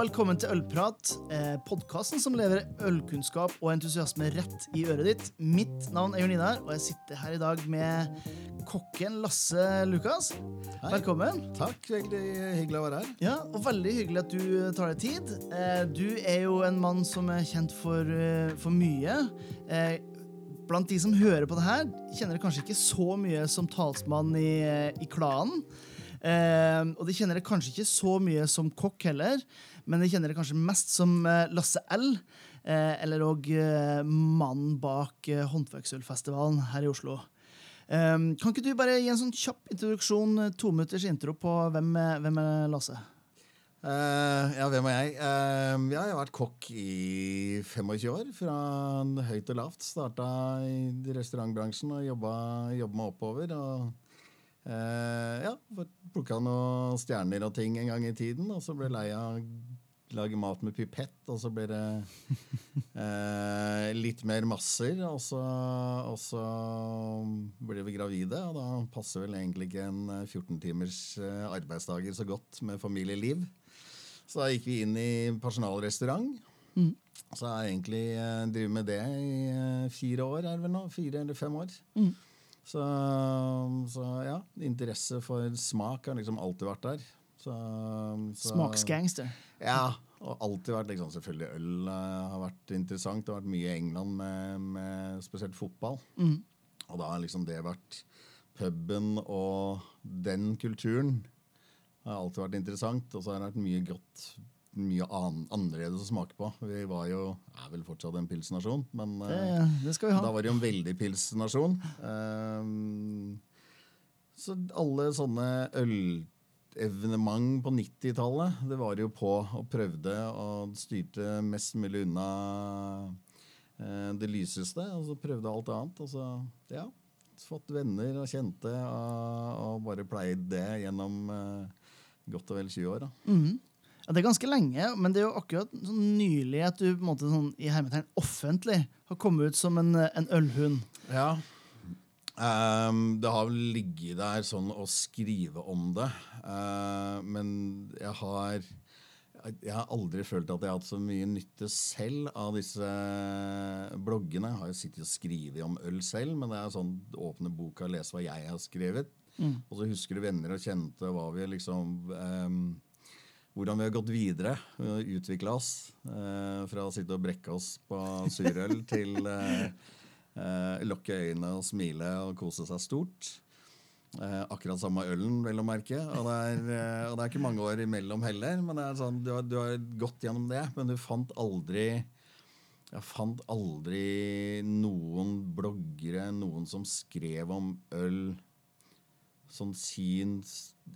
velkommen til Ølprat, eh, podkasten som lever ølkunnskap og entusiasme rett i øret ditt. Mitt navn er Jørn Idar, og jeg sitter her i dag med kokken Lasse Lukas. Hei. Velkommen. Takk, veldig hyggelig å være her. Ja, og Veldig hyggelig at du tar deg tid. Eh, du er jo en mann som er kjent for, eh, for mye. Eh, blant de som hører på det her, kjenner deg kanskje ikke så mye som talsmann i, eh, i klanen. Eh, og de kjenner det kanskje ikke så mye som kokk heller, men jeg kjenner deg kanskje mest som eh, Lasse L. Eh, eller òg eh, mannen bak Håndverksølfestivalen her i Oslo. Eh, kan ikke du bare gi en sånn kjapp introduksjon, to minutters intro på hvem, hvem er Lasse? Uh, ja, hvem er jeg? Uh, ja, jeg har vært kokk i 25 år, fra høyt og lavt. Starta i restaurantbransjen og jobba, jobba meg oppover. Og uh, ja, plukka noen stjerner og ting en gang i tiden. Og så ble jeg lei av lage mat med pipett, og så blir det eh, litt mer masser. Og så, og så blir vi gravide, og da passer vel egentlig ikke en eh, 14 timers eh, arbeidsdager så godt med familieliv. Så da gikk vi inn i personalrestaurant. Så jeg egentlig eh, drevet med det i eh, fire år, er det vel nå? Fire eller fem år. Så, så ja, interesse for smak har liksom alltid vært der. Så, så, Smaksgangster. Ja, og alltid vært liksom Selvfølgelig øl eh, har vært interessant. Det har vært mye i England med, med spesielt fotball. Og da har liksom det vært puben og den kulturen har alltid vært interessant. Og så har det vært mye godt mye an annerledes å smake på. Vi var jo er vel fortsatt en pilsnasjon, men Det, eh, det skal vi ha. da var det jo en veldig pilsnasjon. Um, så alle sånne ølevenement på 90-tallet, det var jo på og prøvde og styrte mest mulig unna eh, det lyseste, og så prøvde alt annet. Og så, ja, fått venner og kjente og, og bare pleid det gjennom eh, godt og vel 20 år. da. Ja, det er ganske lenge, men det er jo akkurat sånn nylig at du på en måte sånn, i hermetegn offentlig har kommet ut som en, en ølhund. Ja. Ehm, det har vel ligget der sånn å skrive om det. Uh, men jeg har jeg har aldri følt at jeg har hatt så mye nytte selv av disse bloggene. Jeg har jo sittet og skrevet om øl selv, men det er sånn åpne boka og lese hva jeg har skrevet. Og så husker du venner og kjente hva vi liksom um, hvordan vi har gått videre og utvikla oss. Eh, fra å sitte og brekke oss på surøl til eh, eh, lukke øynene og smile og kose seg stort. Eh, akkurat samme ølen, vel å merke. Og det, er, eh, og det er ikke mange år imellom heller. Men sånn, du, har, du har gått gjennom det, men du fant aldri jeg fant aldri noen bloggere, noen som skrev om øl som sin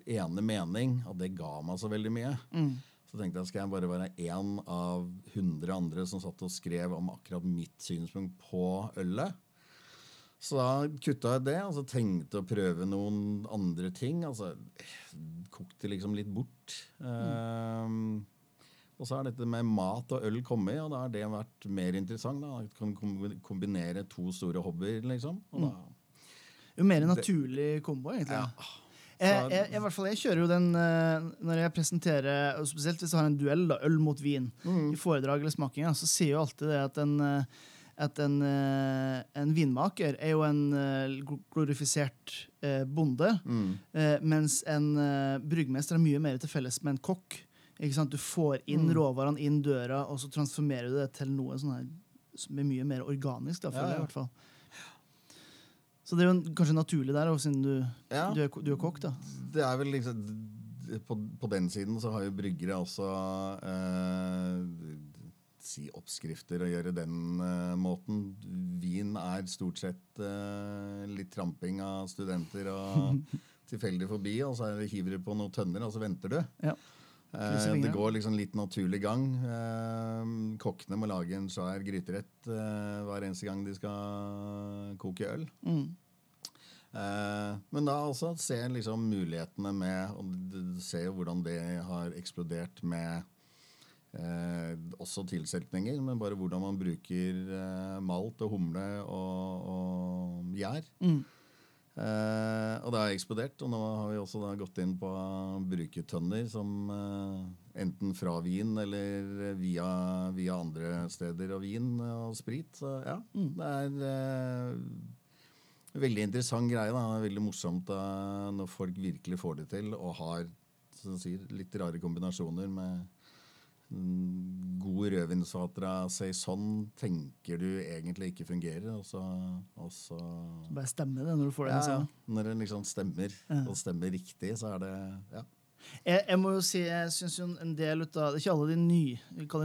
ene mening, og det ga meg så veldig mye. Så tenkte jeg, skal jeg bare være én av hundre andre som satt og skrev om akkurat mitt synspunkt på ølet? Så da kutta jeg det, og så tenkte å prøve noen andre ting. Altså, kokte liksom litt bort. Ehm, og så har dette med mat og øl kommet, og da har det vært mer interessant. da. Jeg kan kom- kombinere to store hobbyer, liksom. Og da, Jo mer naturlig kombo, egentlig. ja. Jeg, jeg, jeg, fall, jeg kjører jo den eh, når jeg presenterer, spesielt hvis jeg har en duell, da, øl mot vin, i foredrag eller smaking, så sier jo alltid det at en, eh, at en, eh, en vinmaker er jo en eh, glorifisert eh, bonde, mm. mens en eh, bryggmester har mye mer til felles med en kokk. Du får inn råvarene inn døra, og så transformerer du det til noe sånn her, som er mye mer organisk. Da, Ja, jeg, ja. i hvert fall. Så det er jo kanskje naturlig der, siden du, Ja. du, er, du er kokk. da. Det er vel liksom på, på den siden så har jo bryggere også eh, Si oppskrifter og gjøre den eh, måten. Vin er stort sett eh, litt tramping av studenter og tilfeldig forbi, og så er hiver du på noen tønner, og så venter du. Ja. Eh, det går liksom litt naturlig gang. Eh, kokkene må lage en svær gryterett eh, hver eneste gang de skal koke øl. Mm. Eh, men da også se liksom mulighetene med Og du ser jo hvordan det har eksplodert med eh, også tilsetninger, men bare hvordan man bruker eh, malt og humle og, og gjær. Mm. Eh, og det har eksplodert, og nå har vi også da gått inn på bruketønner som eh, enten fra vin eller via, via andre steder og vin og sprit. Så ja, det er eh, veldig interessant greie. da, Veldig morsomt da, når folk virkelig får det til og har sier, litt rare kombinasjoner med mm, god rødvinsvater av saison tenker du egentlig ikke fungerer, og så, og så Bare stemmer det når du får det. ja, ja. Når det liksom stemmer, og stemmer riktig, så er det ja. Jeg, jeg må jo si, jeg synes jo en del ut av, Det ikke alle de nye,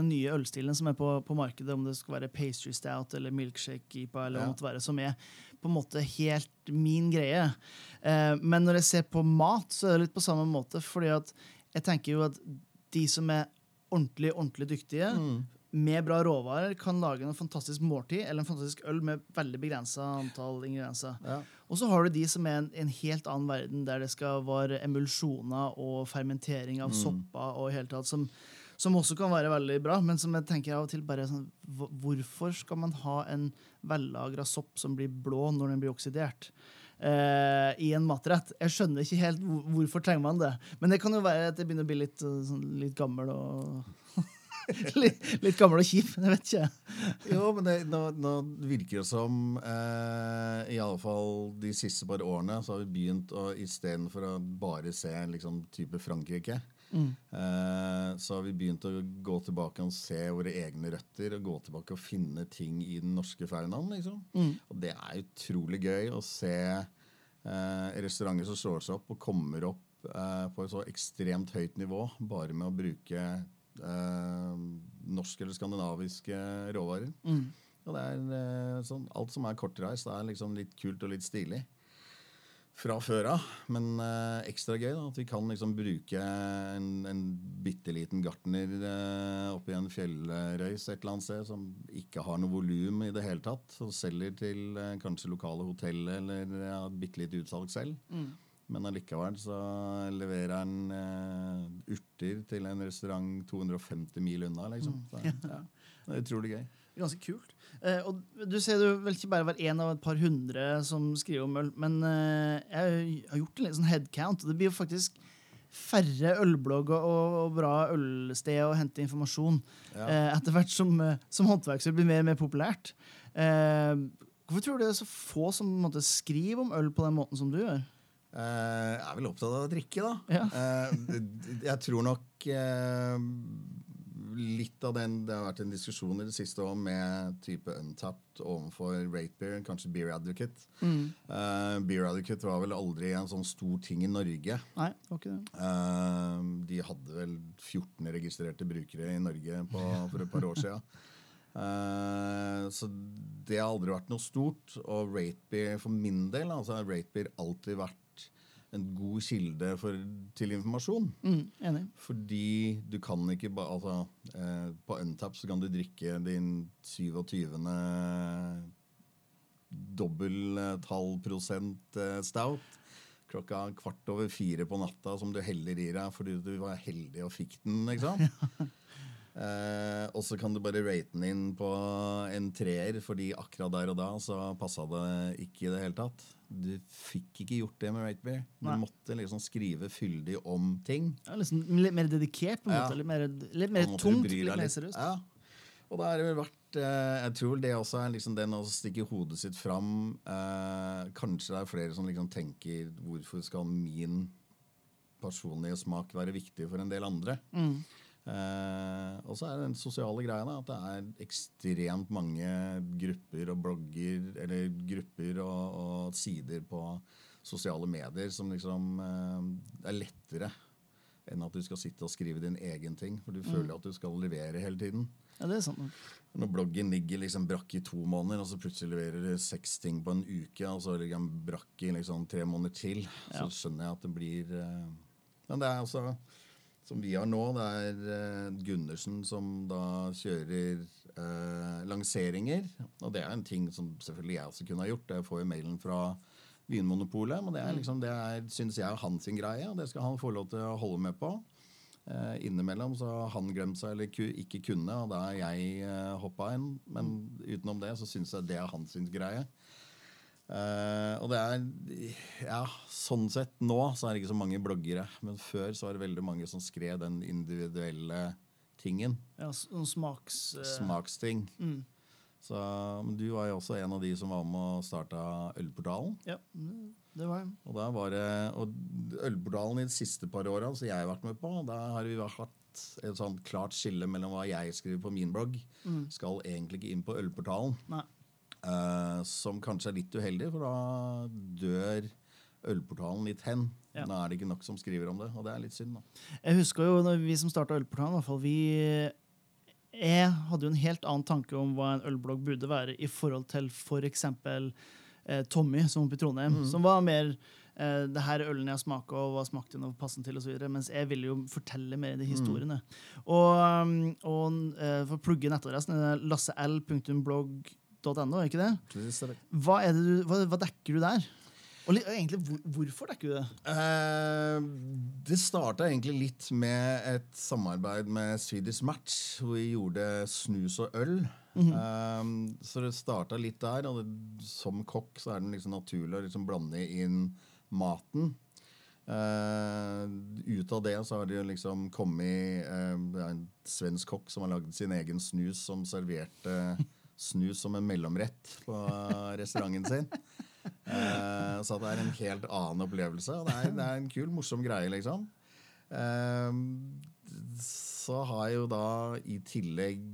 nye ølstilene som er på, på markedet, om det skal være pastry stout eller milkshake IPA, eller Ja. det måtte være, som er på en måte helt min greie. Eh, men når jeg ser på mat, så er det litt på samme måte. fordi at jeg tenker jo at de som er ordentlig, ordentlig dyktige, Mm. med bra råvarer, kan lage en fantastisk måltid eller en fantastisk øl med veldig begrensa antall ingredienser. Ja. Og så har du de som er en, en helt annen verden, der det skal være emulsjoner og fermentering av sopper og i hele tatt, som, som også kan være veldig bra, men som jeg tenker av og til bare sånn Hvorfor skal man ha en vellagra sopp som blir blå når den blir oksidert? Uh, I en matrett. Jeg skjønner ikke helt hvor- hvorfor trenger man det. Men det kan jo være at jeg begynner å bli litt, eh, sånn, litt gammel og litt, litt gammel og kjip. Jeg vet ikke. Jo, men det, nå, nå virker det som eh, I alle fall de siste par årene så har vi begynt å istedenfor å bare se liksom, type Frankrike, eh, så har vi begynt å gå tilbake og se våre egne røtter og gå tilbake og finne ting i den norske faunaen. Liksom. Og det er utrolig gøy å se eh, restauranter som slår seg opp og kommer opp eh, på et så ekstremt høyt nivå bare med å bruke eh, norske eller skandinaviske råvarer. Og det er eh, sånn, Alt som er kortreist, er liksom litt kult og litt stilig. Fra før av, men eh, ekstra gøy da, at vi kan liksom bruke en, en bitte liten gartner eh, oppi en fjellrøys et eller annet sted som ikke har noe volum i det hele tatt, og selger til eh, kanskje lokale hotell eller ja, bitte litt utsalg selv. Men allikevel så leverer han eh, urter til en restaurant 250 mil unna, liksom. Så, ja, det er utrolig gøy. Ganske kult. Eh, og du ser du vel ikke bare være én av et par hundre som skriver om øl, men eh, jeg har gjort en liten sånn headcount, det blir jo faktisk færre ølblogger og, og bra ølsteder å hente informasjon Ja. eh, etter hvert som, eh, som håndverksøl blir mer og mer populært. Eh, hvorfor tror du det er så få som måte, skriver om øl på den måten som du gjør? Eh, jeg er vel opptatt av å drikke, da. Ja. Eh, jeg tror nok eh, litt av den Det har vært en diskusjon i det siste òg med type Untapped overfor Rate Beer, kanskje Beer Advocate. Eh, Beer Advocate var vel aldri en sånn stor ting i Norge. Nei, det var ikke det. De hadde vel 14 registrerte brukere i Norge på, for et par år siden. Uh, så det har aldri vært noe stort. Og Ratebeer for min del altså har Ratebeer alltid vært en god kilde for, til informasjon. Mm, enig. Fordi du kan ikke bare altså, eh, På Untap så kan du drikke din 27. dobbelttall prosent eh, stout klokka kvart over fire på natta som du heller i deg fordi du var heldig og fikk den. ikke sant? Eh, og så kan du bare rate den inn på en treer, fordi akkurat der og da så passa det ikke i det hele tatt. Du fikk ikke gjort det med Ratebeer. Du Nei. måtte liksom skrive fyldig om ting. Ja, liksom litt mer dedikert, på en Ja. måte. Litt mer, litt mer tungt, litt mer seriøst. Ja. Og da er det vel vært eh, Jeg tror det også er liksom den å stikke hodet sitt fram. Eh, kanskje det er flere som liksom tenker hvorfor skal min personlige smak være viktig for en del andre? Mm. Eh, og så er det den sosiale greia da, at det er ekstremt mange grupper og blogger eller grupper og, og sider på sosiale medier som liksom eh, er lettere enn at du skal sitte og skrive din egen ting. For du føler at du skal levere hele tiden. Ja, det er sant. Når bloggen ligger liksom brakk i to måneder, og så plutselig leverer du seks ting på en uke, og så ligger den brakk i liksom tre måneder til, så skjønner jeg at det blir eh, Men det er altså som vi har nå, det er eh, Gundersen som da kjører eh, lanseringer. Og det er en ting som selvfølgelig jeg også kunne ha gjort. Jeg får jo mailen fra Vinmonopolet, men det er liksom, det er, synes jeg er hans greie, og det skal han få lov til å holde med på. Eh, innimellom så har han glemt seg eller ku, ikke kunne, og da har jeg eh, hoppa inn. Men utenom det så syns jeg det er hans greie. Eh, og det er Ja, sånn sett nå så er det ikke så mange bloggere. Men før så var det veldig mange som skrev den individuelle tingen. Ja, sånn smaks... Uh... Smaksting. Mm. Så men du var jo også en av de som var med og starta Ølportalen. Ja, det- var jeg. Og, var det, og Ølportalen i de siste par åra som jeg har vært med på, da har vi hatt et sånn klart skille mellom hva jeg skriver på min blogg, skal egentlig ikke inn på Ølportalen. Nei. Eh, som kanskje er litt uheldig, for da dør ølportalen litt hen. Ja. Da er det ikke nok som skriver om det, og det er litt synd. da. Jeg husker jo når vi som starta Ølportalen, i hvert fall, vi Jeg hadde jo en helt annen tanke om hva en ølblogg burde være i forhold til f.eks. Eh, Tommy, som oppe i Trondheim, som var mer eh, det her er ølen jeg smaker, og hva smakte den, og passen til, osv. Mens jeg ville jo fortelle mer de historiene. Og, um, og eh, for å plugge nettadressen, er er ikke det? Hva, er det du, hva, hva dekker du der? Og egentlig, hvor, hvorfor dekker du det? Eh, det starta egentlig litt med et samarbeid med Swedish Match, hvor vi gjorde snus og øl. Eh, så det starta litt der, og det, som kokk så er det liksom naturlig å liksom blande inn maten. Uh, ut av det så har det liksom kommet uh, en svensk kokk som har lagd sin egen snus, som serverte snus som en mellomrett på restauranten sin. Eh, så det er en helt annen opplevelse. og Det er, det er en kul, morsom greie, liksom. Eh, så har jeg jo da i tillegg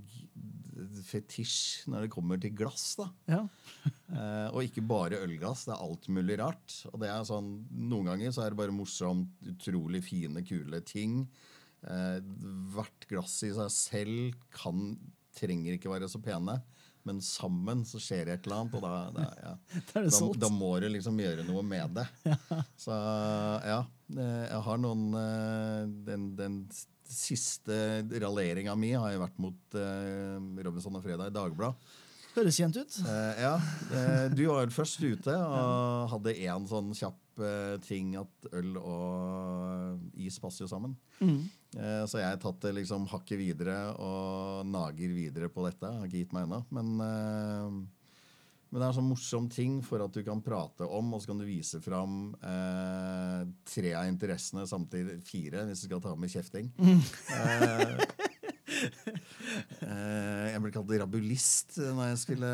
fetisj når det kommer til glass. da. Ja. Eh, og ikke bare ølglass, det er alt mulig rart. Og det er sånn, Noen ganger så er det bare morsomt, utrolig fine, kule ting. Eh, hvert glass i seg selv kan, trenger ikke være så pene, men sammen så skjer det et eller annet, og da, da, ja. Da da, må du liksom gjøre noe med det. Så ja, eh, jeg har noen eh, Den, den siste raljeringa mi har jo vært mot eh, Robinson og Fredag i Dagbladet. Høres kjent ut. Uh, ja, Du var først ute og hadde én sånn kjapp uh, ting at øl og is passer jo sammen. Eh, så jeg har tatt det liksom hakket videre og nager videre på dette. Jeg har ikke gitt meg ennå. Men, eh, men det er en sånn morsom ting for at du kan prate om, og så kan du vise fram eh, tre av interessene samtidig. Fire, hvis du skal ta med kjefting. Eh, jeg ble kalt rabulist når jeg skulle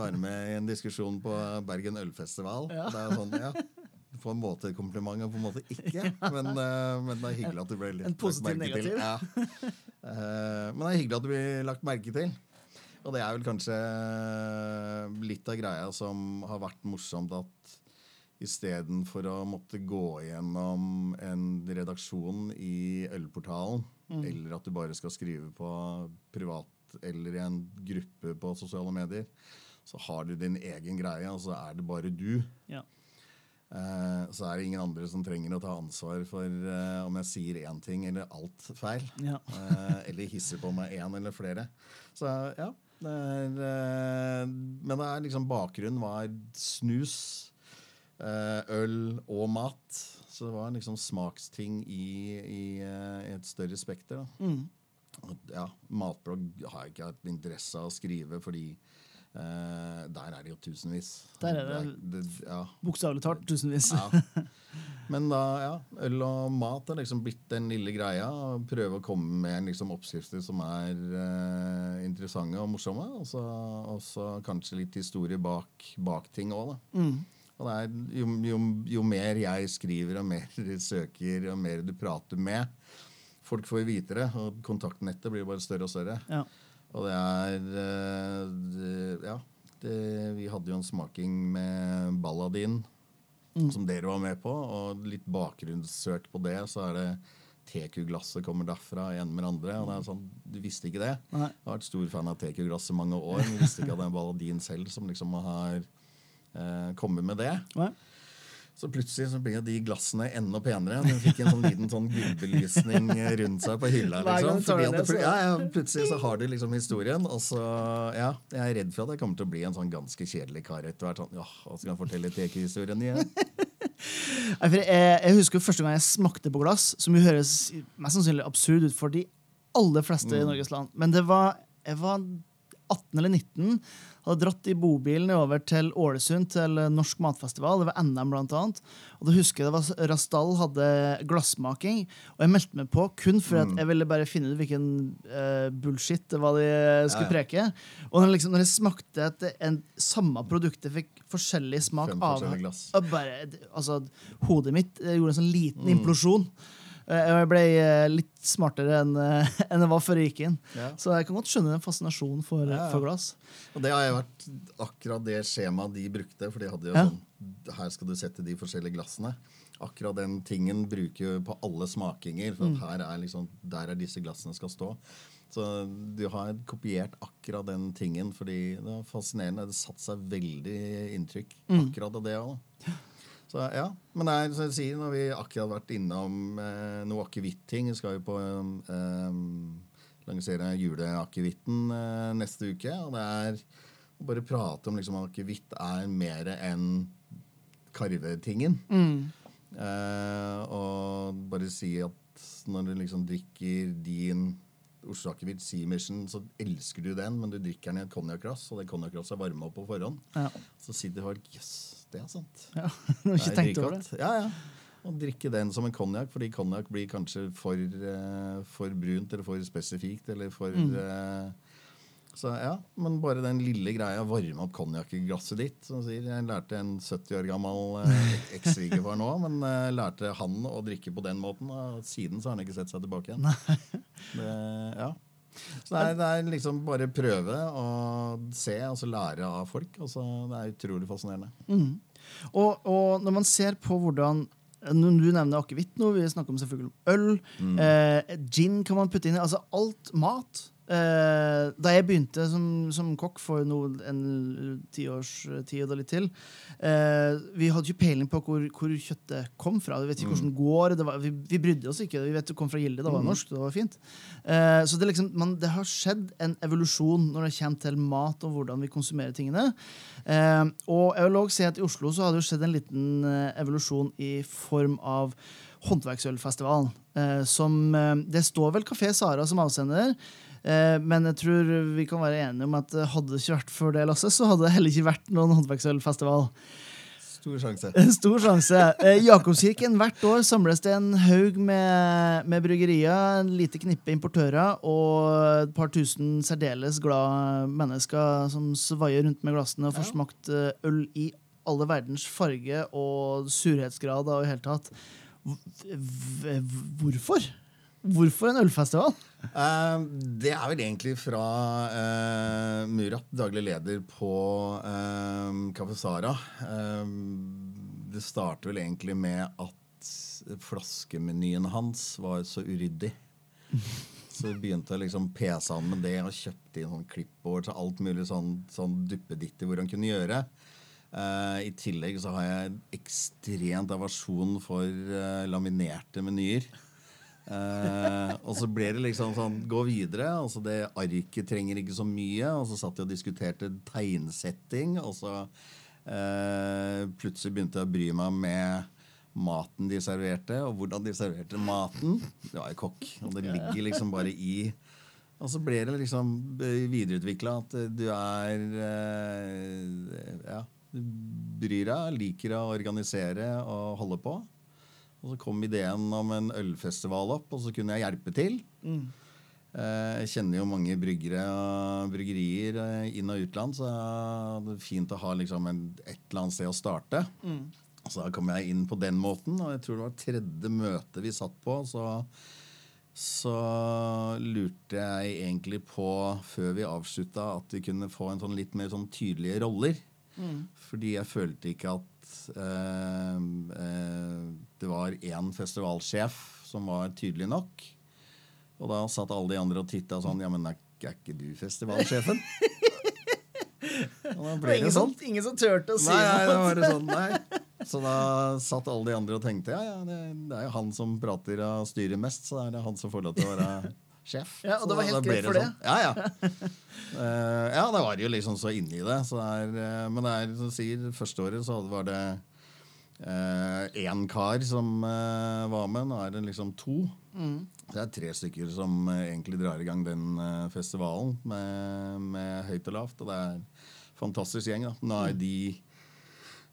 være med i en diskusjon på Bergen ølfestival. Det er sånn, ja, På en måte et kompliment og på en måte ikke. Men, eh, men det er hyggelig at du ble litt En positiv lagt merke til. negativ. Ja. Eh, men det er hyggelig at du blir lagt merke til. Og det er vel kanskje litt av greia som har vært morsomt at istedenfor å måtte gå gjennom en redaksjon i Ølportalen, eller at du bare skal skrive på privat eller i en gruppe på sosiale medier, så har du din egen greie, og så er det bare du. Ja. Eh, så er det ingen andre som trenger å ta ansvar for eh, om jeg sier én ting eller alt feil. Ja. Eh, eller hisser på meg én eller flere. Så ja. Det er, men det er liksom bakgrunnen var snus, øl og mat. Så det var liksom smaksting i, i, et større spekter. Mm. Ja, matblogg har jeg ikke hatt interesse av å skrive, fordi eh, der er det jo tusenvis. Der er det- det ja, Bokstavelig talt, tusenvis. ja. Men da, ja, øl og mat har liksom blitt den lille greia. Prøve å komme med liksom oppskrifter som er uh, interessante og morsomme. Og så kanskje litt historie bak, bak ting òg, da. Mm. Og det er, jo, jo, jo mer jeg skriver, og mer søker, og mer du prater med Folk får vite det, og kontaktnettet blir bare større og større. Ja. Og det er eh, det, Ja. Det, vi hadde jo en smaking med Balladin, som dere var med på. Og litt bakgrunnssøk på det, så er det TQ-glasset kommer derfra, en med andre. Og det er sånn, Du visste ikke det. Nei. Jeg har vært stor fan av TQ-glasset mange år, men visste ikke at det er Balladin selv som liksom har eh, kommet med det. Nei. Så plutselig så ble de glassene enda penere. De fikk en sånn liten sånn gullbelysning rundt seg på hylla. Liksom. Det ja, ja, plutselig så har du liksom historien, og så Ja, jeg er redd for at jeg kommer til å bli en sånn ganske kjedelig kar etter hvert. Sånn, ja, skal jeg fortelle tekehistorien igjen? Jeg, jeg husker første gang jeg smakte på glass, som jo høres mest sannsynlig absurd ut for de aller fleste Mm. i Norges land. Men det var, jeg var 18 eller 19. Hadde dratt i bobilen over til Ålesund, til Norsk matfestival. Det var NM, blant annet. Og da husker jeg det var Rasdal hadde glassmaking, og jeg meldte meg på kun for at jeg ville bare finne ut hvilken uh, bullshit det var de skulle preke. Og når, liksom, når jeg smakte at en samme produktet fikk forskjellig smak av bare, altså, Hodet mitt eh, gjorde en sånn liten Mm. implosjon. Jeg ble eh, litt smartere enn eh, enn jeg var før jeg gikk inn. Ja. Så jeg kan godt skjønne den fascinasjonen for, Ja, ja. for glass. Og det har jeg vært akkurat det skjemaet de brukte. For de hadde jo Ja. sånn Her skal du sette de forskjellige glassene. Akkurat den tingen bruker jo på alle smakinger. For Mm. her er liksom Der er disse glassene skal stå. Så du har kopiert akkurat den tingen fordi det var fascinerende. Det satte seg veldig inntrykk. Mm. Akkurat av det òg. Så ja, Men det er som jeg sier, når vi akkurat har vært innom eh, noe akevitt-ting Vi skal jo på eh, lansere juleakevitten eh, neste uke. Og det er å bare prate om liksom akevitt er mer enn karvetingen. Eh, og bare si at når du liksom drikker din Oslo Akevitt Sea-Mission, så elsker du den, men du drikker den i et konjakkglass, og det konjakkglasset er varma opp på forhånd. Ja. Så sitter folk Jøss, det er sant. Ja, du har ikke tenkt over det. Ja, ja. Og drikke den som en konjakk, fordi konjakk blir kanskje for, eh, for brunt eller for spesifikt. eller for... Mm. eh, så ja, Men bare den lille greia, varme opp konjakk i glasset ditt. som sier, Jeg lærte en 70 år gammel eh, eks-svigerfar nå, men eh, lærte han å drikke på den måten. Og siden så har han ikke sett seg tilbake igjen. Det, ja. Så det er, det er liksom bare prøve og se, og så lære av folk. Altså, Det er utrolig fascinerende. Og, og når man ser på hvordan Du nevner akevitt nå, vi snakker om selvfølgelig om øl. Mm. Eh, gin kan man putte inn i. Altså alt mat. Eh, da jeg begynte som, som kokk for noe, en tiårstid og litt til eh, Vi hadde ikke peiling på hvor, hvor kjøttet kom fra. Vi vet ikke hvordan det går. Det var, vi, vi brydde oss ikke. Vi vet det kom fra Gilde. Det var norsk. Det var fint. Eh, så det, liksom, man, det har skjedd en evolusjon når det kommer til mat og hvordan vi konsumerer tingene. Og jeg vil også si at I Oslo så har det jo skjedd en liten evolusjon i form av håndverksølfestivalen. Som, det står vel Kafé Sara som avsender, men jeg tror vi kan være enige om at eh, hadde det ikke vært for det, Lasse, så hadde det heller ikke vært noen håndverksølfestival. Stor sjanse. Stor sjanse. Eh, Jakobskirken, hvert år samles det en haug med, med bryggerier, en lite knippe importører og et par tusen særdeles glade mennesker som svaier rundt med glassene og får smakt eh, øl i alle verdens farge og surhetsgrad og i hele tatt. Hvorfor? Hvorfor en ølfestival? Uh, det er vel egentlig fra uh, Murat, daglig leder på uh, Kaffe Sara. Uh, det starter vel egentlig med at flaskemenyen hans var så uryddig. Så begynte jeg liksom pese han med det og kjøpte inn sånn klippbord, og alt mulig sånn, sånn duppeditter hvor han kunne gjøre. Uh, I tillegg så har jeg ekstremt aversjon for uh, laminerte menyer. Eh, og så ble det liksom sånn Gå videre. altså Det arket trenger ikke så mye. Og så satt jeg og diskuterte tegnsetting, og så eh, plutselig begynte jeg å bry meg med maten de serverte, og hvordan de serverte maten. Det var jo kokk, og det ligger liksom bare i Og så ble det liksom videreutvikla at du er eh, Ja, du bryr deg, liker å organisere og holde på. Og så kom ideen om en ølfestival opp, og så kunne jeg hjelpe til. Mm. Jeg kjenner jo mange bryggere og bryggerier eh, inn- og utland, så det er fint å ha liksom et eller annet sted å starte. Så da kom jeg inn på den måten, og jeg tror det var tredje møte vi satt på. Så, så lurte jeg egentlig på, før vi avslutta, at vi kunne få en sånn litt mer sånn tydelige roller. Fordi jeg følte ikke at eh, eh, det var én festivalsjef som var tydelig nok. Og da satt alle de andre og titta sånn Ja, men er, er ikke du festivalsjefen? og da ble det det sånn. som, ingen som turte å si Nei, nei, det var det sånn, nei. Så da satt alle de andre og tenkte ja, ja, det, det er jo han som prater og styrer mest, så er det han som får lov til å være sjef. Ja, og det var helt greit for det. sånn. Ja, ja. uh, ja, det var jo liksom så inni det. Så det er, uh, men det er som sier, første året så var det én kar som eh, var med. Nå er det liksom to. Så det er tre stykker som eh, egentlig drar i gang den eh, festivalen med, med høyt og lavt. Og det er en fantastisk gjeng. da. Nå er de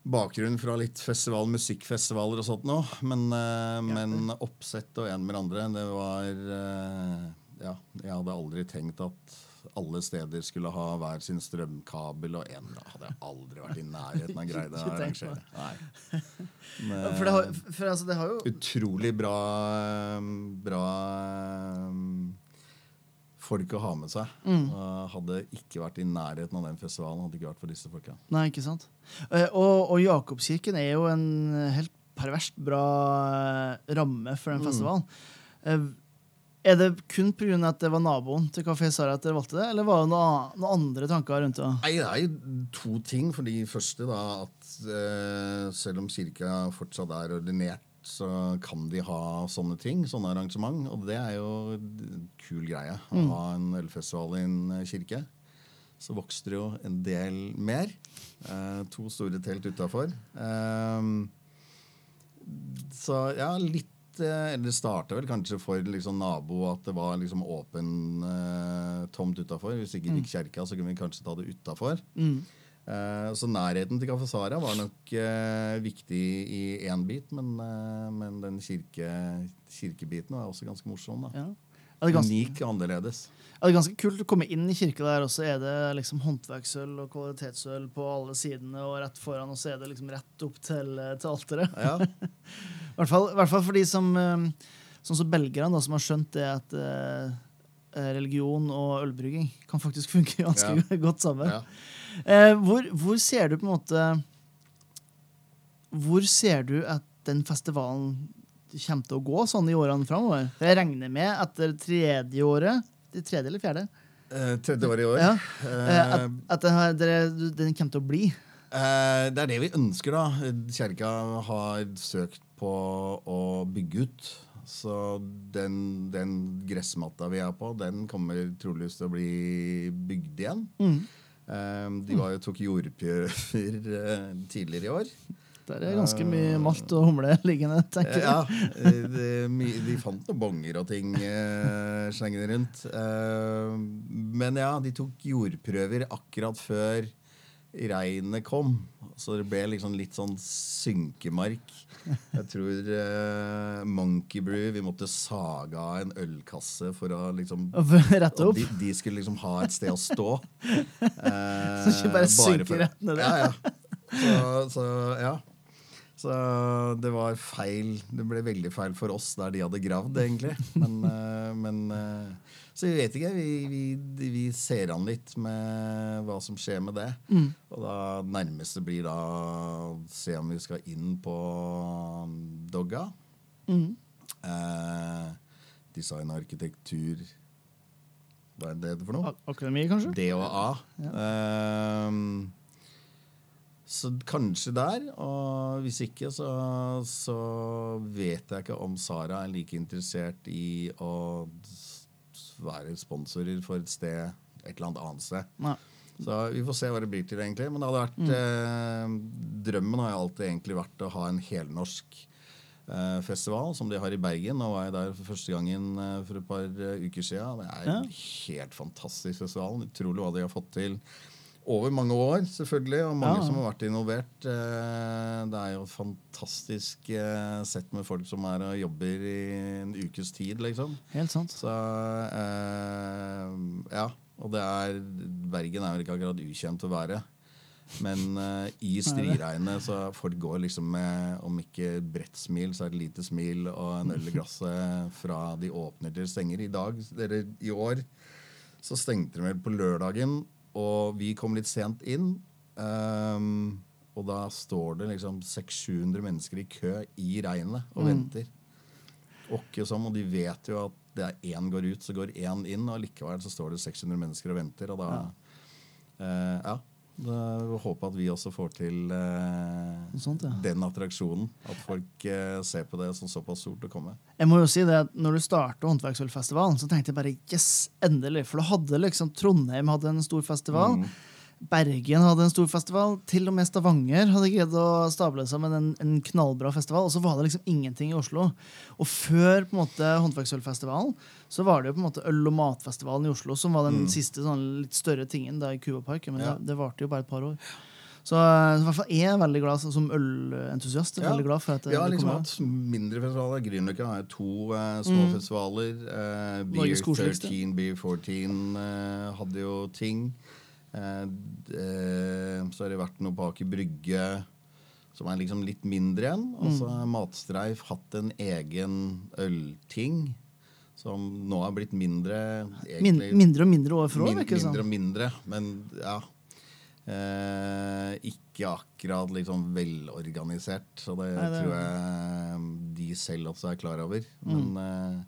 bakgrunn fra litt festival, musikkfestivaler og sånt nå. Men, eh, men oppsett og en med andre, det var eh, Ja, jeg hadde aldri tenkt at alle steder skulle ha hver sin strømkabel, og en hadde jeg aldri vært i nærheten av greia å arrangere. Nei. Men, For det har, for altså, det har jo utrolig bra, bra um, folk å ha med seg. Mm. Hadde ikke vært i nærheten av den festivalen. hadde ikke vært for disse folka. Nei, ikke sant? Eh, Og, og Jakobskirken er jo en helt perverst bra eh, ramme for den festivalen. Eh, Er det kun pga. at det var naboen til Kafé Sara at dere valgte det, eller var det noe- noen andre tanker rundt det? Nei, Det er jo to ting. For det første da, at eh, selv om kirka fortsatt er ordinert, så kan de ha sånne ting, sånne arrangement. Og det er jo en kul greie. Å ha en ølfestival i en eh, kirke. Så vokste det jo en del mer. Eh, to store telt utafor. så ja, litt eh, Eller det starta vel kanskje for liksom nabo at det var liksom åpen eh, tomt utafor. Hvis ikke gikk fikk kjerka, så kunne vi kanskje ta det utafor. Mm. Eh, så nærheten til Kaffe Sara var nok eh, viktig i én bit, men, eh, men den kirke, kirkebiten var også ganske morsom. da. Ja. Er det, ganske, Unik annerledes. er det ganske kult å komme inn i kirka der, og så er det liksom håndverksøl og kvalitetsøl på alle sidene, og rett foran, og så er det liksom rett opp til, eh, til alteret. Ja, I hvert hvert fall for de som eh, Sånn som belgerne, da, som har skjønt det at eh, religion og ølbrygging kan faktisk funke ganske godt sammen. ja. Eh, hvor, hvor ser du på en måte Hvor ser du at den festivalen kommer til å gå sånn i årene framover? Jeg regner med etter tredje året Det tredje eller fjerde? Eh, tredje året i år. Ja. Eh, Eh, at at den, den kommer til å bli. Eh, det er det vi ønsker, da. Kjerka har søkt på å bygge ut. Så den, den gressmatta vi er på, den kommer troligvis til å bli bygd igjen. Mm. Eh, de var jo tok jordprøver eh, tidligere i år. Der er ganske mye malt og humle liggende, tenker jeg. Ja, de, de fant noen bonger og ting eh, slengende rundt. Eh, men ja, de tok jordprøver akkurat før regnet kom. Så det ble liksom litt sånn synkemark. Jeg tror eh, Monkey Brew Vi måtte sage av en ølkasse for å liksom Rette opp. de, de skulle liksom ha et sted å stå. Eh, Så ikke bare synke for- rett ned. Ja, ja. Så, så ja. Så det var feil. Det ble veldig feil for oss der de hadde gravd, egentlig. Men, eh, men eh, Så vi vet ikke. Vi, vi, vi ser an litt med hva som skjer med det. Mm. Og da nærmeste blir da å se om vi skal inn på Dogga. Mm. Eh, design og arkitektur Hva er det for noe? Akademi, kanskje? D og A. Så kanskje der. Og hvis ikke, så, så vet jeg ikke om Sara er like interessert i å være sponsorer for et sted et eller annet annet sted. Nei. Så vi får se hva det blir til, egentlig. Men det hadde vært eh, drømmen har alltid egentlig vært å ha en helnorsk eh, festival, som de har i Bergen. Nå var jeg der for første gangen eh, for et par eh, uker siden. Det er Ja. en helt fantastisk festival. Utrolig hva de har fått til over mange år, selvfølgelig, og mange Ja. som har vært involvert. Eh, det er jo et fantastisk eh, sett med folk som er og jobber i en ukes tid, liksom. Helt sant. Så eh, ja. Og det er Bergen er vel ikke akkurat ukjent å være. Men eh, i striregnet så folk går liksom med om ikke bredt smil, så er det lite smil og en øl i glasset fra de åpner til stenger. I dag, eller i år, så stengte de vel på lørdagen, og vi kom litt sent inn. Um, og da står det liksom 600-700 mennesker i kø i regnet og venter. Åkke som, og de vet jo at det er én går ut, så går én inn, og likevel så står det 600 mennesker og venter. Og da eh, Ja. Da håper at vi også får til eh, sånt, ja. den attraksjonen. At folk eh, ser på det som såpass stort å komme. Jeg må jo si det at når du starta Håndverksølfestivalen, så tenkte jeg bare yes, endelig. For da hadde liksom Trondheim hadde en stor festival. Mm. Bergen hadde en stor festival. Til og med Stavanger hadde greid å stable sammen en, en knallbra festival. Og så var det liksom ingenting i Oslo. Og før på en måte håndverksølfestivalen så var det jo på en måte øl- og matfestivalen i Oslo som var den siste sånn litt større tingen da i Cubaparken. Men Ja. det, det varte jo bare et par år. Så, så i hvert fall jeg er veldig glad som ølentusiast. Ja. veldig glad for at det, Vi har liksom hatt mindre festivaler. Grünerløkka har to eh, små Mm. festivaler. Eh, Beer 13, Beer 14 eh, hadde jo ting. Eh, eh, så har det vært noe på Aker Brygge som er liksom litt mindre igjen. Og så Mm. har Matstreif hatt en egen ølting. Som nå har blitt mindre egentlig- mindre og mindre år for år. Min, det mindre og mindre, men ja. Eh, ikke akkurat liksom velorganisert, så det, Nei, det- tror jeg de selv også er klar over. Mm. Men eh,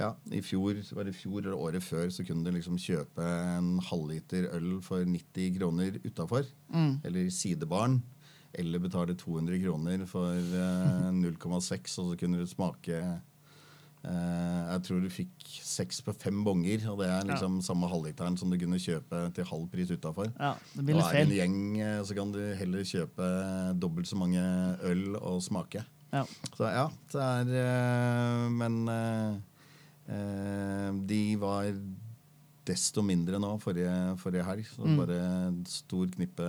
ja, i fjor, var det fjor eller året før så kunne du liksom kjøpe en halvliter øl for 90 kroner utafor. Mm. Eller sidebaren. Eller betale 200 kroner for eh, 0,6, og så kunne du smake eh, Jeg tror du fikk seks på fem bonger, og det er liksom samme halvliteren som du kunne kjøpe til halv pris utafor. Ja, det blir litt en gjeng, eh, så kan du heller kjøpe dobbelt så mange øl og smake. Ja. Så ja, det er eh, Men eh, eh, de var desto mindre nå forrige, forrige helg. Så Mm. bare en stor knippe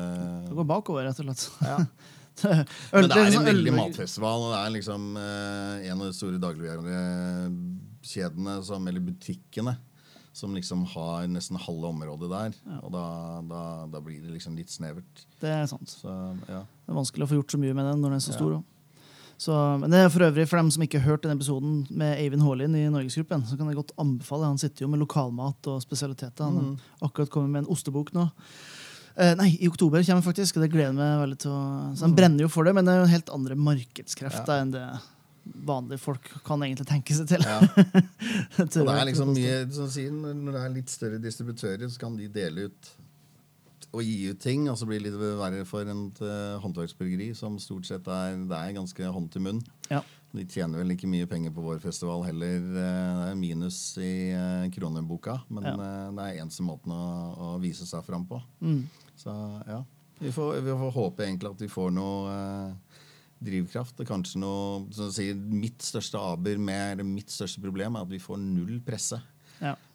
Det går bakover, rett og slett. ja. Men det er en veldig matfestival, og det er liksom eh, en av de store dagligvarekjedene, eller butikkene, som liksom har nesten halve området der. Og da, da, da blir det liksom litt snevert. Det er sant. Så ja. Det er vanskelig å få gjort så mye med den når den er så stor. også. Så, men det er for øvrig For dem som ikke har hørt denne episoden med Eivind Haalien i Norgesgruppen, så kan jeg godt anbefale. Han sitter jo med lokalmat og spesialiteter. Han Mm. akkurat kommet med en ostebok nå. Eh, nei, i oktober kommer faktisk, og det gleder meg veldig til å Så Han brenner jo for det, men det er jo helt andre markedskrefter Mm. Ja. enn det vanlige folk kan egentlig tenke seg til. ja. Og det er liksom mye som sier, når det er litt større distributører, så kan de dele ut og gi ut ting. Og så blir det litt verre for en uh, håndverksbryggeri som stort sett er, det er ganske hånd til munn. Ja. De tjener vel ikke mye penger på vår festival heller. eh, Det er minus i eh, kroneboka, men Ja. eh, det er eneste måten å, å vise seg fram på. Mm. Så ja, vi får, vi får håpe egentlig at vi får noe eh, drivkraft. Og kanskje noe som du sier, Mitt største aber med mitt største problem er at vi får null presse.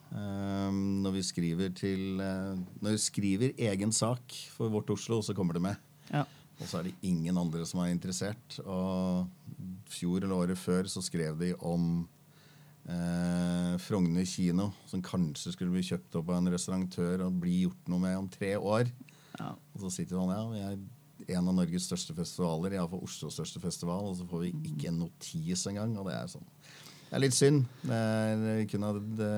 Um, når vi skriver til eh, Når vi skriver egen sak for Vårt Oslo, så kommer det med. Ja. Og så er det ingen andre som er interessert. Og fjor eller året før så skrev de om eh, Frogner kino, som kanskje skulle bli kjøpt opp av en restaurantør og bli gjort noe med om tre år. Ja. Og så sitter han ja, vi er en av Norges største festivaler, iallfall Oslos største festival, og så får vi ikke en notis engang. Og det er sånn. Det er litt synd. Vi kunne ha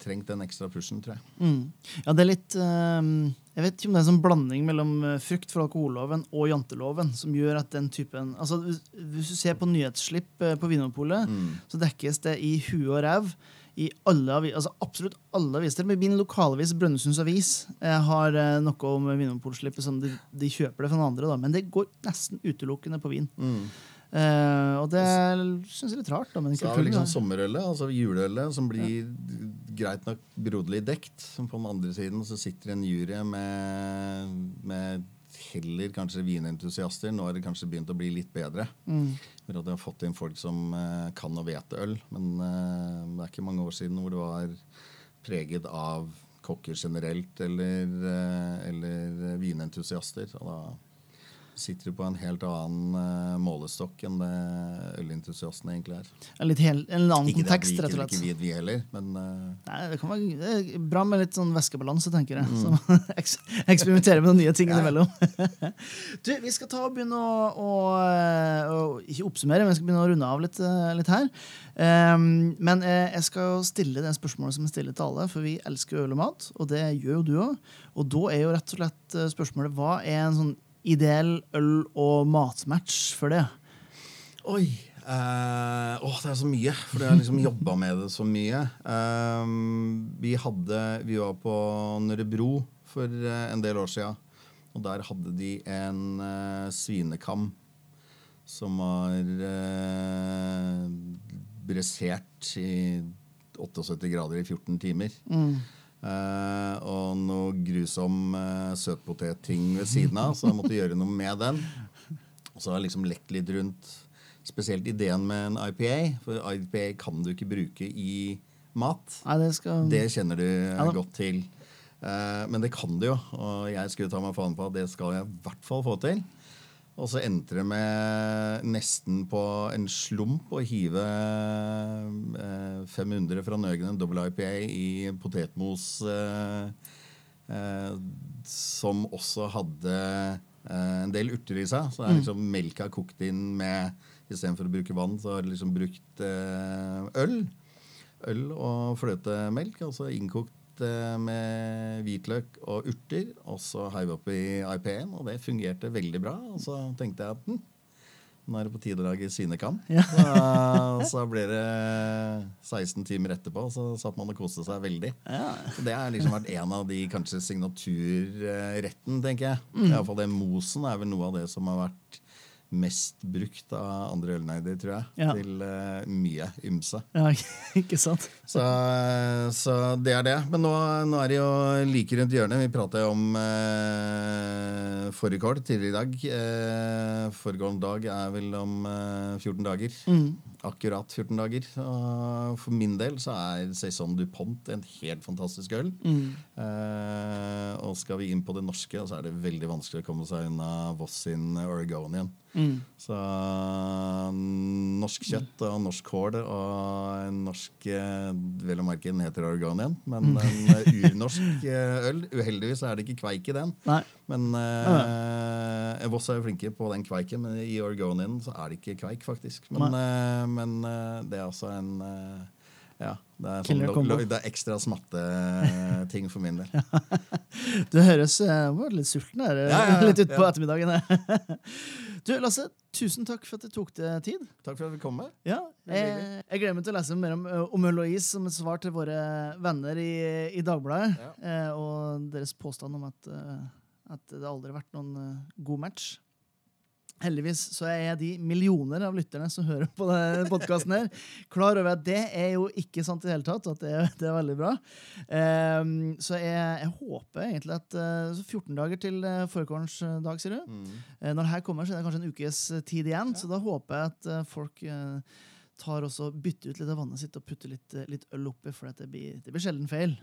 trengt den ekstra pushen, tror jeg. Mm. Ja, det er litt eh, Jeg vet ikke om det er en sånn blanding mellom eh, frykt for alkoholloven og janteloven som gjør at den typen altså Hvis, du ser på nyhetsslipp eh, på Vinmonopolet, så dekkes det i huet og ræv i alle altså absolutt alle aviser. Men min lokalavis, Brønnøysunds Avis, eh, har noe om Vinmonopolslippet som de, de kjøper det fra noen andre, da. men det går nesten utelukkende på vin. Eh, og det syns jeg er litt rart. Da, men Så er det liksom sommerølet, altså juleølet, som blir greit nok broderlig dekt. Som på den andre siden så sitter en jury med, med heller kanskje vinentusiaster. Nå har det kanskje begynt å bli litt bedre. Mm. For at har fått inn folk som uh, kan og vet øl. Men uh, det er ikke mange år siden hvor det var preget av kokker generelt eller, eller vinentusiaster. Og da sitter du på en helt annen eh, målestokk enn det ølentusiastene egentlig er. En hel, en annen Ikke kontekst, vi rett og slett. Ikke vin, vi heller, men uh... Nei, det kan være det er bra med litt sånn væskebalanse, tenker jeg. Mm. Så eksperimentere med noen nye ting innimellom. du, vi skal ta og begynne å, å, å Ikke oppsummere, men vi skal begynne å runde av litt, eh, litt her. Um, men eh, jeg skal jo stille det spørsmålet som jeg stiller til alle, for vi elsker øl og mat. Og det gjør jo du òg. Og da er jo rett og slett eh, spørsmålet hva er en sånn ideell øl- og matmatch for det? Oi! Uh, åh, det er så mye, for jeg har liksom jobba med det så mye. Uh, vi hadde Vi var på Nørrebro for eh, en del år sia, og der hadde de en uh, svinekam som var uh, bressert i 78 grader i 14 timer. Eh, og noe grusom uh, søtpotetting ved siden av, så jeg måtte gjøre noe med den. Og så har jeg liksom lekt litt rundt spesielt ideen med en IPA. For IPA kan du ikke bruke i mat. Nei, det, skal... Det kjenner du Ja godt til. Uh, men det kan du jo, og jeg skulle ta meg faen på at det skal jeg i hvert fall få til. Og så endte det med nesten på en slump å hive eh, 500 fra Nøgen, en double IPA, i potetmos eh, eh, som også hadde eh, en del urter i seg. Så det er liksom melka kokt inn med Istedenfor å bruke vann, så har de liksom brukt eh, øl. Øl og fløtemelk, altså innkokt eh, med hvitløk og urter. Og så heiv i IP-en og det fungerte veldig bra. Og så tenkte jeg at hm, nå er det på tide å lage svinekam. Ja. Så, så ble det 16 timer etterpå, så satt man og koste seg veldig. Ja. Så Det har liksom vært en av de kanskje signaturretten, tenker jeg. Mm. I alle fall den mosen er vel noe av det som har vært mest brukt av andre ølneider, tror jeg. Ja. Til uh, mye ymse. ja, ikke sant? Så, så det er det. Men nå, nå er det jo like rundt hjørnet. Vi prata jo om eh, fårikål tidligere i dag. Uh, Foregående dag er vel om uh, 14 dager. Akkurat 14 dager. Og for min del så er Saison Dupont en helt fantastisk øl. Eh, og skal vi inn på det norske, så er det veldig vanskelig å komme seg unna Voss sin Oregonian. Så norsk kjøtt og norsk kål og en norsk eh, Vel å merke den heter Oregonian, men en eh, urnorsk eh, øl. Uheldigvis er det ikke kveik i den. Nei. Men eh, Voss er jo flinke på den kveiken, men i Oregonian så er det ikke kveik, faktisk. Men, eh, men eh, det er altså en eh, ja, det er, sånn, Killer lo- combo. lo- det er ekstra smatteting for min del. Du høres eh, var litt sulten her, eh, Ja, ja, ja, litt utpå ja. ettermiddagen. du, Lasse, tusen takk for at du tok deg tid. Takk for at vi kom med. Ja, jeg, jeg gleder meg til å lese mer om, om øl og is som et svar til våre venner i, i Dagbladet. Eh, og deres påstand om at, eh, at det aldri har vært noen eh, god match. Heldigvis så er de millioner av lytterne som hører på denne podkasten, klar over at det er jo ikke sant i det hele tatt. At det, er- det er veldig bra. Um, så jeg, jeg håper egentlig at uh, så 14 dager til uh, dag, sier du. Eh, når det her kommer, så er det kanskje en ukes eh, tid igjen. Så da håper jeg at uh, folk eh, tar også bytter ut litt av vannet sitt og putter litt, eh, litt øl oppi, for at det blir, det blir sjelden feil.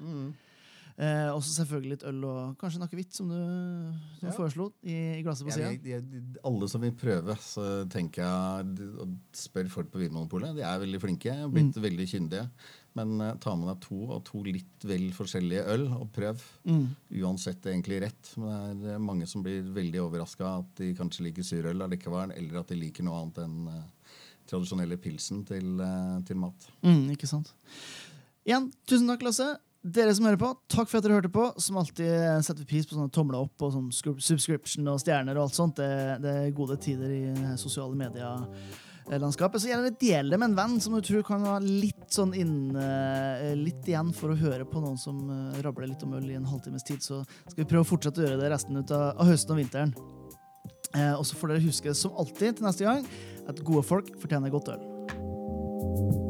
Eh, også selvfølgelig litt øl og kanskje en akevitt, som du, du Ja. foreslo, i, i glasset på sida. alle som vil prøve, så tenker jeg og spør folk på Vinmonopolet. De er veldig flinke, og blitt veldig kyndige. Men eh, ta med deg to og to litt vel forskjellige øl, og prøv. Uansett egentlig rett. Men det er mange som blir veldig overraska at de kanskje liker surøl allikevel, eller at de liker noe annet enn eh, tradisjonelle pilsen til, eh, til mat. Mm, ikke sant. Igjen, tusen takk, Lasse. Dere som hører på, takk for at dere hørte på. Som alltid setter vi pris på sånne tomler opp og sånn subscription og stjerner og alt sånt. Det, det er gode tider i eh, sosiale medier-landskapet. Så gjerne del det med en venn som du tror kan ha litt sånn inn, eh, litt igjen for å høre på noen som eh, rabler litt om øl i en halvtimes tid. Så skal vi prøve å fortsette å gjøre det resten ut av, av høsten og vinteren. Eh, og så får dere huske, som alltid til neste gang, at gode folk fortjener godt øl.